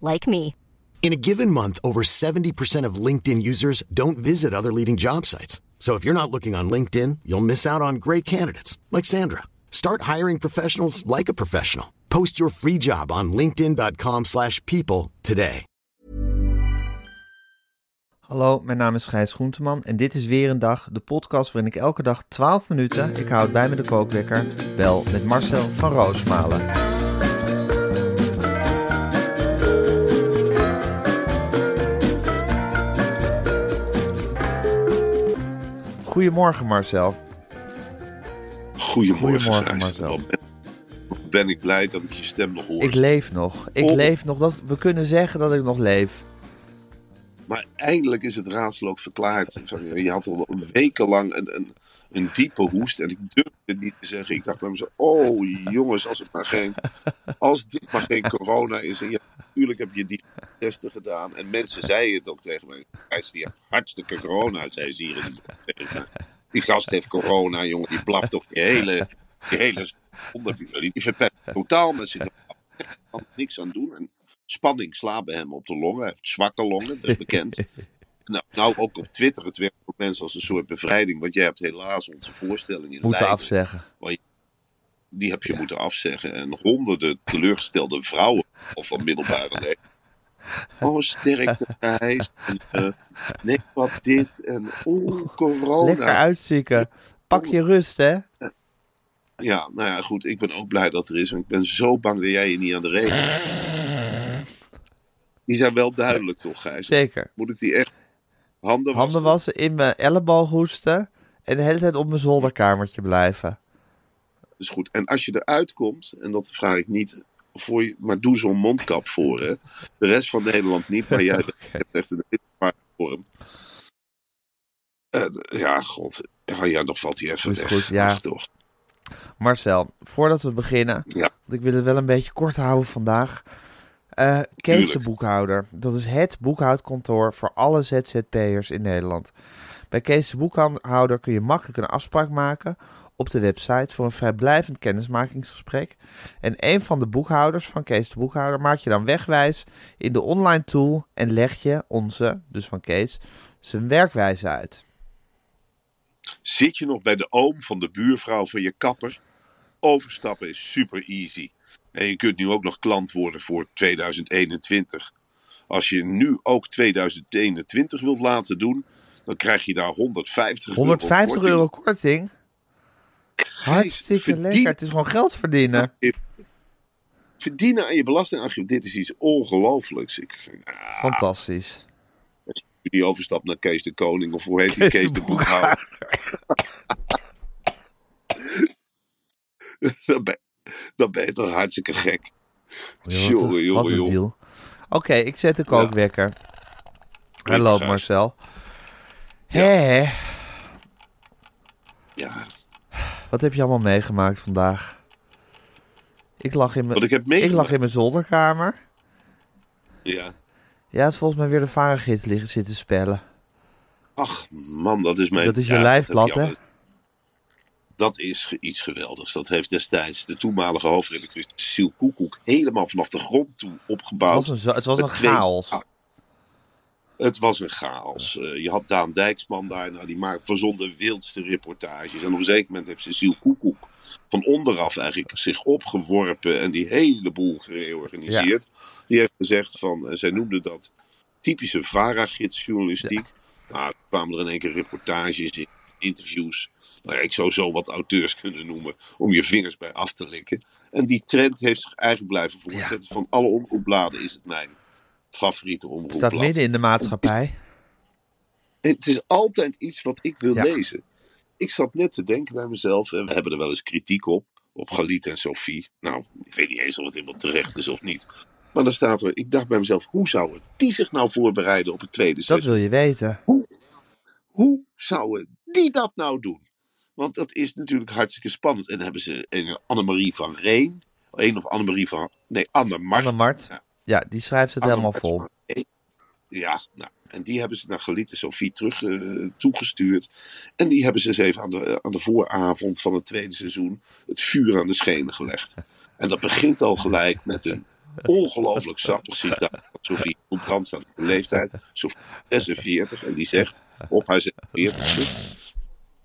like me. In a given month, over 70% of LinkedIn users don't visit other leading job sites. So if you're not looking on LinkedIn, you'll miss out on great candidates like Sandra. Start hiring professionals like a professional. Post your free job on linkedin.com/people slash people today. Hallo, mijn naam is Gijs Groenteman en dit is weer een dag, de podcast waarin ik elke dag 12 minuten, ik houd bij me de kookwekker, bel met Marcel van Roosmalen. Goedemorgen Marcel. Goedemorgen. Marcel. Ben, ik blij dat ik je stem nog hoor. Ik leef nog. Ik Oh. leef nog. Dat, we kunnen zeggen dat ik nog leef. Maar eindelijk is het raadsel ook verklaard. Je had al wekenlang een, een, een diepe hoest en ik durfde het niet te zeggen. Ik dacht bij mezelf, oh jongens, als, het maar geen, als dit maar geen corona is. En natuurlijk heb je die testen gedaan. En mensen zeiden het ook tegen mij. Die heeft hartstikke corona, zei ze hier. me. Die gast heeft corona, jongen. Die blaft toch je hele, je hele onderbuur. Die verpest totaal met zich. kan niks aan doen. En spanning slaat bij hem op de longen. Hij heeft zwakke longen, dat is bekend. nou, nou, ook op Twitter, het werkt voor mensen als een soort bevrijding. Want jij hebt helaas onze voorstelling in Moeten Leiden, afzeggen. Die heb je moeten afzeggen. En honderden teleurgestelde vrouwen, of van middelbare leeftijd. Oh, sterkte, Gijs. En, nee, wat dit. En oh, corona. Lekker uitzieken. Pak je rust, hè? Ja, nou ja, goed. Ik ben ook blij dat er is. Want ik ben zo bang dat jij je niet aan de regen. Die zijn wel duidelijk, toch, Gijs? Zeker. Moet ik die echt handen wassen? Handen wassen, in mijn elleboog hoesten. En de hele tijd op mijn zolderkamertje blijven. Is goed. En als je eruit komt, en dat vraag ik niet voor je, maar doe zo'n mondkap voor. Hè. De rest van Nederland niet, maar jij hebt echt een hele vorm. Ja, god. Ja, ja, dan valt hij even Is weg. goed, ja. Ach, toch. Marcel, voordat we beginnen, Ja. want ik wil het wel een beetje kort houden vandaag. Eh Kees de. Boekhouder, dat is het boekhoudkantoor voor alle ZZP'ers in Nederland. Bij Kees de Boekhouder kun je makkelijk een afspraak maken op de website voor een vrijblijvend kennismakingsgesprek. En een van de boekhouders van Kees de Boekhouder maak je dan wegwijs in de online tool en leg je onze, dus van Kees, zijn werkwijze uit. Zit je nog bij de oom van de buurvrouw van je kapper? Overstappen is super easy. En je kunt nu ook nog klant worden voor 2021. Als je nu ook 2021 wilt laten doen, dan krijg je daar 150 euro 150 korting. euro korting? Hartstikke verdien- lekker. Het is gewoon geld verdienen. Verdienen aan je belastingaangifte, dit is iets ongelooflijks. Ik vind, ah, Fantastisch. als je die overstapt naar Kees de Koning, of hoe heet die Kees, de Boekhouder. dan, ben, dan ben je toch hartstikke gek. Ja, wat Jongen, deal. Oké, ik zet de kookwekker. Hallo Gijs. Marcel. Ja. Hé, Ja, wat heb je allemaal meegemaakt vandaag? Ik lag in mijn, ik heb ik lag in mijn zolderkamer. Ja. Ja, het volgens mij weer de varengids liggen zitten spellen. Ach man, dat is mijn... Dat is je ja, lijfblad, hè? Dat is iets geweldigs. Dat heeft destijds de toenmalige hoofdredacteur Siel Koekoek helemaal vanaf de grond toe Het opgebouwd. was een, het was een twee- chaos. Het was een chaos. Eh, je had Daan Dijksman daar, nou, die maakt verzon de wildste reportages. En op een zeker moment heeft Cecile Koekoek van onderaf eigenlijk zich opgeworpen en die hele boel gereorganiseerd. Die heeft gezegd van, eh, zij noemde dat typische VARA-gidsjournalistiek. Nou, er kwamen er in één keer reportages in, interviews. Nou ja, ik zou zo wat auteurs kunnen noemen om je vingers bij af te likken. En die trend heeft zich eigenlijk blijven voortzetten. Van alle omroepbladen is het mijn favoriete Het omroepblad. staat midden in de maatschappij. Het is altijd iets wat ik wil Ja. lezen. Ik zat net te denken bij mezelf. En we hebben er wel eens kritiek op. Op Galit en Sophie. Nou, ik weet niet eens of het helemaal terecht is of niet. Maar dan staat er, ik dacht bij mezelf, hoe zou het die zich nou voorbereiden op het tweede Dat seizoen? wil je weten. Hoe zou die dat nou doen? Want dat is natuurlijk hartstikke spannend. En dan hebben ze een Annemarie van Reen. Een of Annemarie van... Nee, Anne Mart. Anne Mart. Ja, Ja, die schrijft het Anne helemaal vol. Ja, nou, en die hebben ze naar Galit en Sophie terug eh, toegestuurd. En die hebben ze eens even aan de, aan de vooravond van het tweede seizoen het vuur aan de schenen gelegd. En dat begint al gelijk met een ongelooflijk sappig citaat van Sophie staat op de leeftijd. Sophie 46 en die zegt op haar 46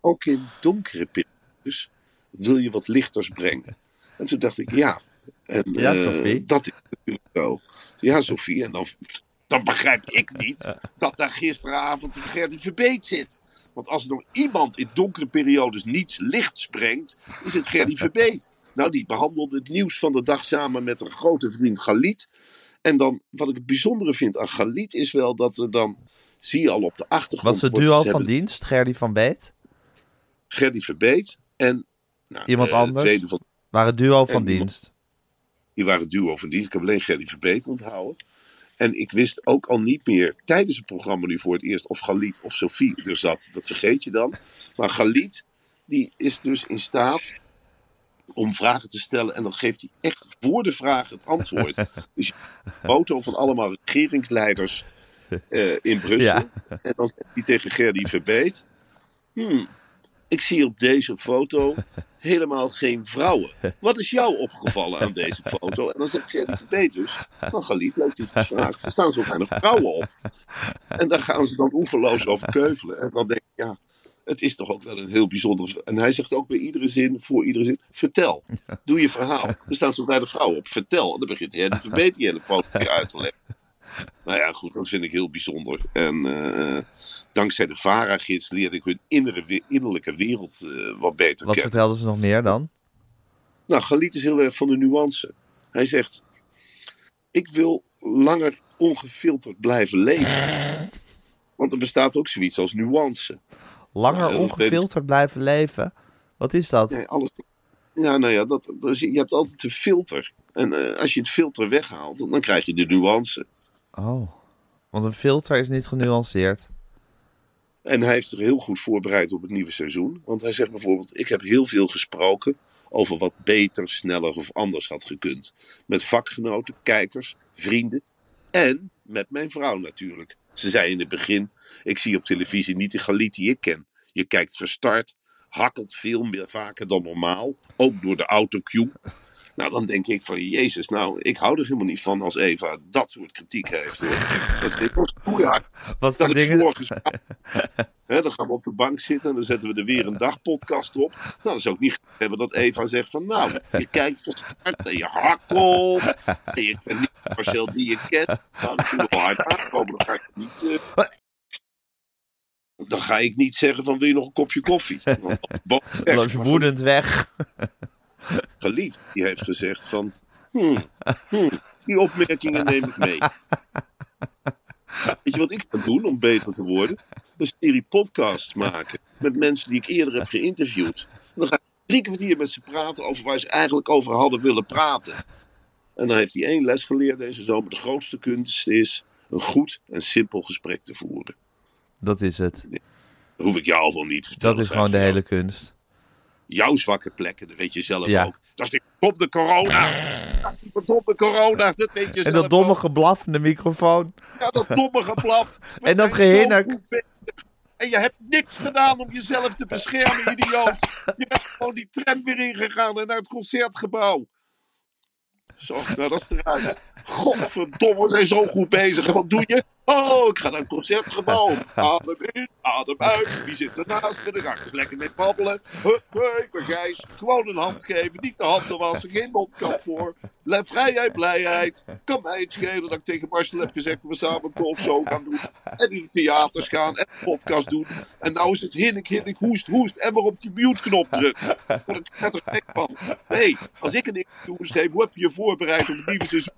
ook in donkere periodes wil je wat lichters brengen. En toen dacht ik, ja. En, Ja, eh, Sophie. dat is natuurlijk zo. Ja, Sophie. En dan, dan begrijp ik niet dat daar gisteravond die Gerdy Verbeet zit. Want als er nog iemand in donkere periodes niets lichts brengt, is het Gerdy Verbeet. Nou, die behandelde het nieuws van de dag samen met een grote vriend Galit. En dan, wat ik het bijzondere vind aan Galit, is wel dat er dan, zie je al op de achtergrond... Was het duo ze van dienst, Gerdy van Beet? Gerdy Verbeet en... Nou, Iemand eh, de anders? van, Waren duo van En dienst. Die waren duo van dienst. Ik heb alleen Gerdy Verbeet onthouden. En ik wist ook al niet meer tijdens het programma nu voor het eerst of Galit of Sophie er zat. Dat vergeet je dan. Maar Galit, die is dus in staat om vragen te stellen. En dan geeft hij echt voor de vraag het antwoord. dus je hebt een foto van allemaal regeringsleiders eh, in Brussel. Ja. En dan zegt hij tegen Gerdy Verbeet. Hmm, ik zie op deze foto helemaal geen vrouwen. Wat is jou opgevallen aan deze foto? En dan zegt Verbeet dus. Van Galit, leuk dat je het vraagt. Er staan zo weinig vrouwen op. En daar gaan ze dan oeverloos over keuvelen. En dan denk ik, ja, het is toch ook wel een heel bijzonder. En hij zegt ook bij iedere zin, voor iedere zin, vertel. Doe je verhaal. Er staan zo weinig vrouwen op. Vertel. En dan begint de Verbeet die hele foto weer uit te leggen. Nou ja, goed, dat vind ik heel bijzonder. En eh, dankzij de VARA-gids leerde ik hun innere, innerlijke wereld eh, wat beter Wat kennen. vertelden ze nog meer dan? Nou, Galit is heel erg van de nuance. Hij zegt: Ik wil langer ongefilterd blijven leven. Want er bestaat ook zoiets als nuance. Langer ongefilterd blijven leven? Wat is dat? Ja, alles, ja nou ja, dat, dat is- je hebt altijd een filter. En eh, als je het filter weghaalt, dan krijg je de nuance. Oh, want een filter is niet genuanceerd. En hij heeft er heel goed voorbereid op het nieuwe seizoen. Want hij zegt bijvoorbeeld: Ik heb heel veel gesproken over wat beter, sneller of anders had gekund. Met vakgenoten, kijkers, vrienden en met mijn vrouw natuurlijk. Ze zei in het begin: Ik zie op televisie niet de Galit die ik ken. Je kijkt verstart, hakkelt veel meer vaker dan normaal, ook door de autocue. Nou, dan denk ik van, jezus, nou, ik hou er helemaal niet van als Eva dat soort kritiek heeft. Hoor. Dat is dit was ja, Wat voor dat dingen? morgens... Hè, dan gaan we op de bank zitten en dan zetten we er weer een dagpodcast op. Nou, dat zou ook niet hebben dat Eva zegt van... Nou, je kijkt verstart en je hakkelt. En je kent niet Marcel die je kent. Nou, dat vind ik wel hard aankomen. Dan ga ik niet... eh, dan ga ik niet zeggen van wil je nog een kopje koffie? Dan loop je woedend weg. Gelied, die heeft gezegd van... Hmm, hmm, die opmerkingen neem ik mee. Weet je wat ik ga doen om beter te worden? Een serie podcasts maken met mensen die ik eerder heb geïnterviewd. En dan ga ik drie kwartier met ze praten over waar ze eigenlijk over hadden willen praten. En dan heeft hij één les geleerd deze zomer. De grootste kunst is een goed en simpel gesprek te voeren. Dat is het. Dat hoef ik jou al wel niet te vertellen. Dat is gewoon de hele kunst. Jouw zwakke plekken, dat weet je zelf Ja. ook. Dat is die verdomde corona. Dat is die verdomde corona, dat weet je En zelf dat domme ook. geblaf in de microfoon. Ja, dat domme geblaf. En dat gehinnik. En je hebt niks gedaan om jezelf te beschermen, idioot. Je bent gewoon die tram weer ingegaan en naar het concertgebouw. Zo, nou dat is eruit. Godverdomme, we zijn zo goed bezig. Wat doe je? Oh, ik ga naar het concertgebouw. Adem in, adem uit. Wie zit ernaast me? Dan ga ik lekker mee babbelen. Hup, hey, ik ben Gijs. Gewoon een hand geven, niet de handen wassen, geen mondkap voor. Vrijheid, blijheid. Kan mij het schelen dat ik tegen Marcel heb gezegd dat we samen een talkshow gaan doen. En in de theaters gaan en een podcast doen. En nou is het hinnik, hinnik, hoest, hoest. En maar op die mute-knop drukken. Daar word ik net er gek van. Nee, als ik een interview schreef, hoe heb je je voorbereid op het nieuwe seizoen?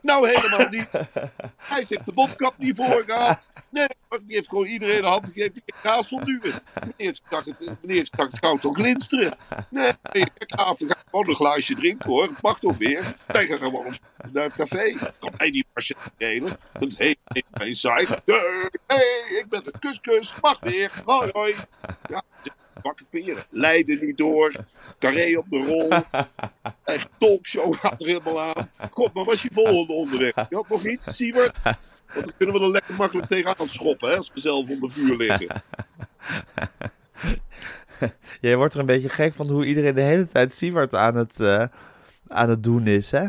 Nou helemaal niet. Hij heeft de mondkap niet voor gehad. Nee, die heeft gewoon iedereen de hand gegeven die kaas van duwen. Meneer stak het, meneer het goud toch glinsteren. Nee, ik ga gewoon een glaasje drinken hoor. Het mag toch weer. Wij gaan gewoon naar het café. Kan mij niet maar schelen. Heeft saai. Nee, nee, ik ben de kuskus. Mag weer. Hoi, hoi. Ja, bakken peren. Leiden niet door. Carré op de rol. En talkshow gaat er helemaal aan. Kom, maar was je volgende onderweg? Je had nog iets, Siebert? Want dan kunnen we er lekker makkelijk tegenaan schoppen, hè, als we zelf onder vuur liggen. Jij wordt er een beetje gek van hoe iedereen de hele tijd Siewert aan het, uh, aan het doen is, hè?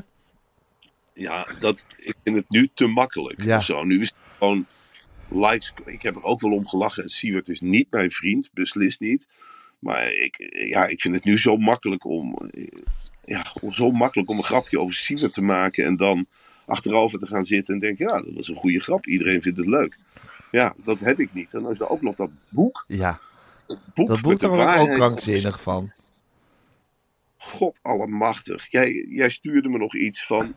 Ja, dat, ik vind het nu te makkelijk. Ja. Of zo. Nu is het gewoon likes. Ik heb er ook wel om gelachen. Siewert is niet mijn vriend, beslist niet. Maar ik, ja, ik vind het nu zo makkelijk om, ja, zo makkelijk om een grapje over Siewert te maken. En dan achterover te gaan zitten en denken, ja, dat was een goede grap. Iedereen vindt het leuk. Ja, dat heb ik niet. En dan is er ook nog dat boek. Ja, Het boek dat boek daar word ook krankzinnig van. God allemachtig. Jij, jij stuurde me nog iets van...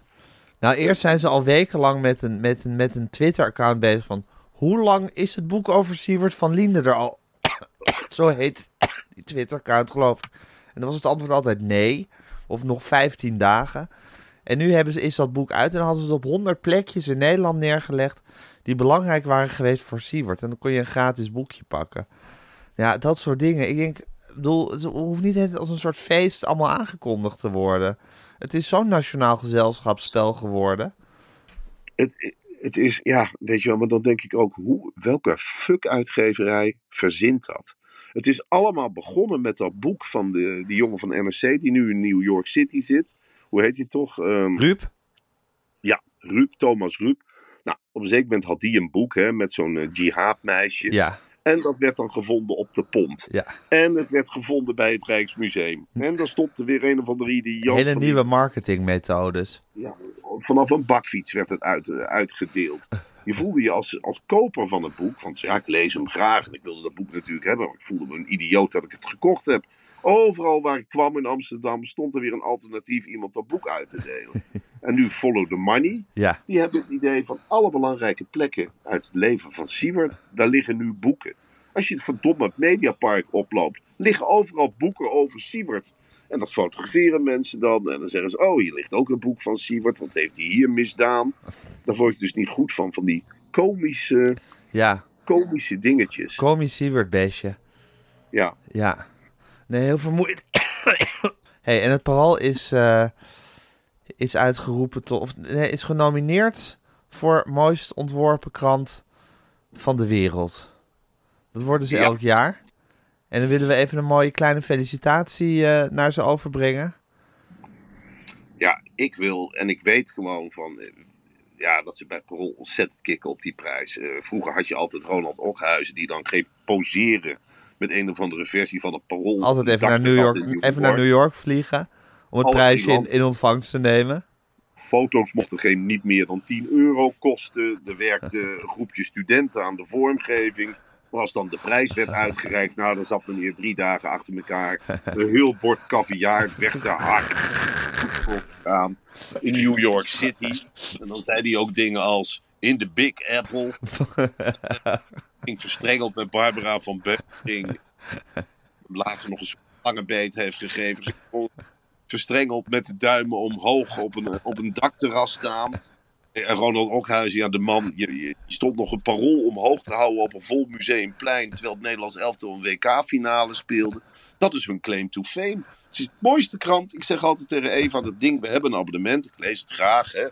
Nou, eerst zijn ze al wekenlang met een, met een, met een Twitter-account bezig van... Hoe lang is het boek over Siewert van Linde er al? Zo heet die Twitter-account, geloof ik. En dan was het antwoord altijd nee. Of nog 15 dagen. En nu hebben ze, is dat boek uit en hadden ze het op 100 plekjes in Nederland neergelegd... die belangrijk waren geweest voor Siewert. En dan kon je een gratis boekje pakken. Ja, dat soort dingen. Ik denk, bedoel, het hoeft niet als een soort feest allemaal aangekondigd te worden. Het is zo'n nationaal gezelschapsspel geworden. Het, het is, ja, weet je wel, maar dan denk ik ook, hoe, welke fuck-uitgeverij verzint dat? Het is allemaal begonnen met dat boek van de, die jongen van NRC, die nu in New York City zit. Hoe heet hij toch? Ehm, Ruup? ja, Ruup, Thomas Ruup. Nou, op een zeker moment had die een boek hè, met zo'n eh, jihadmeisje. Ja, En dat werd dan gevonden op de pont. ja. En het werd gevonden bij het Rijksmuseum. En dan stond er weer een of andere idioot. Hele nieuwe marketingmethodes. ja, vanaf een bakfiets werd het uit, eh, uitgedeeld. Je voelde je als, als koper van het boek. Want ja, ik lees hem graag en ik wilde dat boek natuurlijk hebben. Maar ik voelde me een idioot dat ik het gekocht heb. Overal waar ik kwam in Amsterdam stond er weer een alternatief iemand dat boek uit te delen. En nu Follow the Money. Ja, Die hebben het idee van alle belangrijke plekken uit het leven van Siewert. Daar liggen nu boeken. Als je het verdomme Mediapark oploopt, liggen overal boeken over Siewert. En dat fotograferen mensen dan. En dan zeggen ze, oh, hier ligt ook een boek van Siewert. Wat heeft hij hier misdaan? Daar word ik dus niet goed van. Van die komische, ja. komische dingetjes. Komisch Siewert beestje. Ja, Ja. Nee, heel vermoeid. hey, en het parool is, eh, is uitgeroepen tot... Of, nee, is genomineerd voor mooist ontworpen krant van de wereld. Dat worden ze Ja. elk jaar. En dan willen we even een mooie kleine felicitatie eh, naar ze overbrengen. ja, ik wil en ik weet gewoon van... eh, Ja, dat ze bij Parool ontzettend kicken op die prijs. Eh, vroeger had je altijd Ronald Okhuizen die dan ging poseren met een of andere versie van het Parool. Altijd even naar New York, New even naar New York vliegen. Om het Alles prijsje in ontvangst te nemen. Foto's mochten geen niet meer dan 10 euro kosten. Er werkte een groepje studenten aan de vormgeving. Maar als dan de prijs werd uitgereikt, nou dan zat meneer drie dagen achter elkaar een heel bord caviar weg te aan in New York City. En dan zei hij ook dingen als in de Big Apple. Ging verstrengeld met Barbara van Beuking. Later nog een lange beet heeft gegeven. Verstrengeld met de duimen omhoog op een, op een dakterras staan. En Ronald Okhuizen, ja, de man, je, je stond nog een parool omhoog te houden op een vol museumplein. Terwijl het Nederlands elftal een WK-finale speelde. Dat is hun claim to fame. Het is het mooiste krant. Ik zeg altijd tegen Eva, dat ding, we hebben een abonnement. Ik lees het graag. Hè.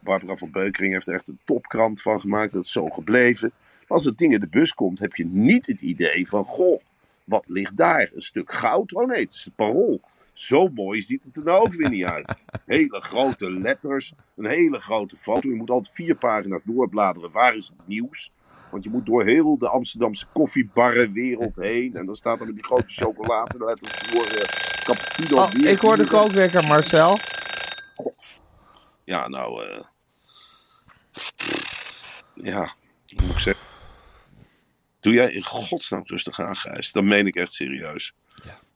Barbara van Beukering heeft er echt een topkrant van gemaakt. Dat is zo gebleven. Maar als het ding in de bus komt, heb je niet het idee van... Goh, wat ligt daar? Een stuk goud? Oh nee, het is het parool. Zo mooi ziet het er nou ook weer niet uit. Hele grote letters, een hele grote foto. Je moet altijd vier pagina's doorbladeren. Waar is het nieuws? Want je moet door heel de Amsterdamse koffiebarrenwereld heen. En dan staat er met die grote chocoladeletters voor uh, cappuccino. Oh, ik hoor de kookwekker, Marcel. Ja, nou... eh ja, moet ik zeggen? Doe jij in godsnaam rustig aan, Gijs. Dat meen ik echt serieus.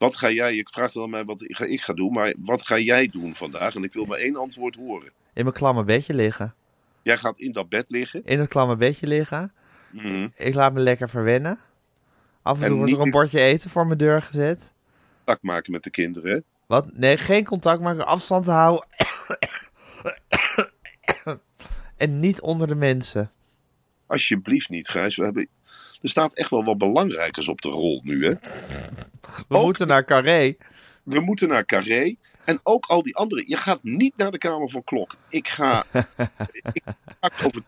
Wat ga jij, ik vraag dan aan mij wat ik ga, ik ga doen, maar wat ga jij doen vandaag? En ik wil maar één antwoord horen. In mijn klamme bedje liggen. Jij gaat in dat bed liggen. In het klamme bedje liggen. Mhm. Ik laat me lekker verwennen. Af en En toe wordt er een bordje eten voor mijn deur gezet. Contact maken met de kinderen. Wat? Nee, geen contact maken, afstand houden. en niet onder de mensen. Alsjeblieft niet, Gijs. We hebben... Er staat echt wel wat belangrijkers op de rol nu, hè? We Ook- moeten naar Carré. We moeten naar Carré. En ook al die andere. Je gaat niet naar de Kamer van Klok. Ik ga. ik ga over.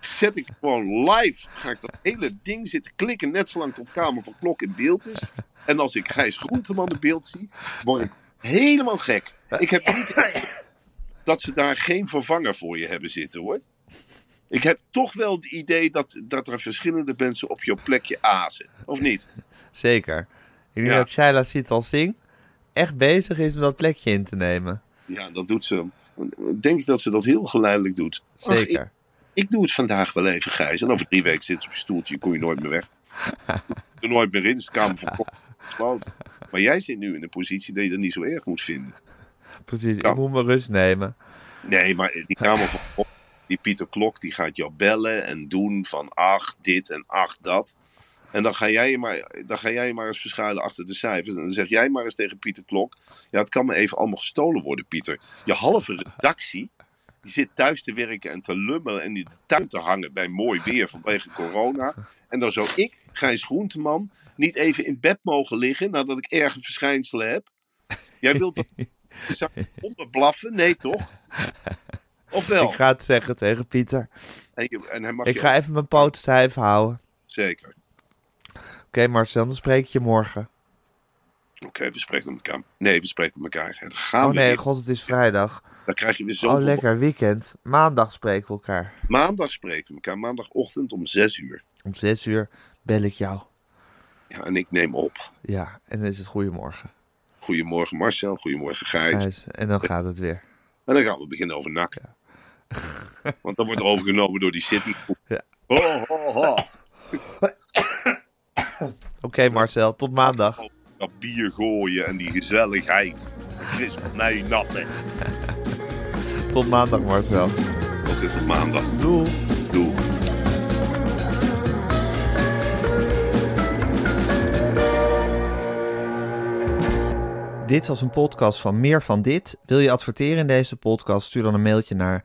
Zet ik gewoon live. Ga ik dat hele ding zitten klikken. Net zolang tot Kamer van Klok in beeld is. En als ik Gijs Groenteman in beeld zie. word ik helemaal gek. Ik heb niet. dat ze daar geen vervanger voor je hebben zitten hoor. Ik heb toch wel het idee dat, dat er verschillende mensen op jouw plekje azen. Of niet? Zeker. Ik denk Ja. dat Shaila Sital Singh echt bezig is om dat plekje in te nemen. Ja, dat doet ze. Ik denk dat ze dat heel geleidelijk doet. Ach, Zeker. ik, ik doe het vandaag wel even, Gijs. En over drie weken zit op je stoeltje, kom je nooit meer weg. er nooit meer in, is de Kamer gesloten. Maar jij zit nu in een positie dat je dat niet zo erg moet vinden. Precies, ik moet mijn rust nemen. Nee, maar die Kamer van die Pieter Klok, die gaat jou bellen en doen van ach dit en ach dat. En dan ga, jij je maar, dan ga jij maar eens verschuilen achter de cijfers. En dan zeg jij maar eens tegen Pieter Klok. Ja, het kan me even allemaal gestolen worden, Pieter. Je halve redactie, die zit thuis te werken en te lummelen en in de tuin te hangen bij mooi weer vanwege corona. En dan zou ik, Gijs Groenteman, niet even in bed mogen liggen nadat ik erge verschijnselen heb. Jij wilt dat onderblaffen? Nee, toch? Of wel? Ik ga het zeggen tegen Pieter. En, en hij mag Ik je ga ook- even mijn poot stijf houden. Zeker. Oké Marcel, dan spreek ik je morgen. Oké, we spreken met elkaar. Nee, we spreken met elkaar. Dan gaan Oh we nee, weer. god, het is vrijdag. Dan krijg je weer zoveel. Oh lekker, weekend. Maandag spreken we elkaar. Maandag spreken we elkaar. Maandagochtend om 6 uur. Om zes uur bel ik jou. Ja, en ik neem op. Ja, en dan is het goedemorgen. Goedemorgen Marcel, goedemorgen Gijs. Gijs. En dan gaat het weer. En dan gaan we beginnen over NAC. Want dan wordt er overgenomen door die City. Ja. Ho, ho, ho. Oké Marcel, tot maandag. Dat bier gooien en die gezelligheid. Chris, nee, nat hè. Tot maandag Marcel. Tot op maandag. Doei. Doei. Dit was een podcast van Meer van Dit. Wil je adverteren in deze podcast? Stuur dan een mailtje naar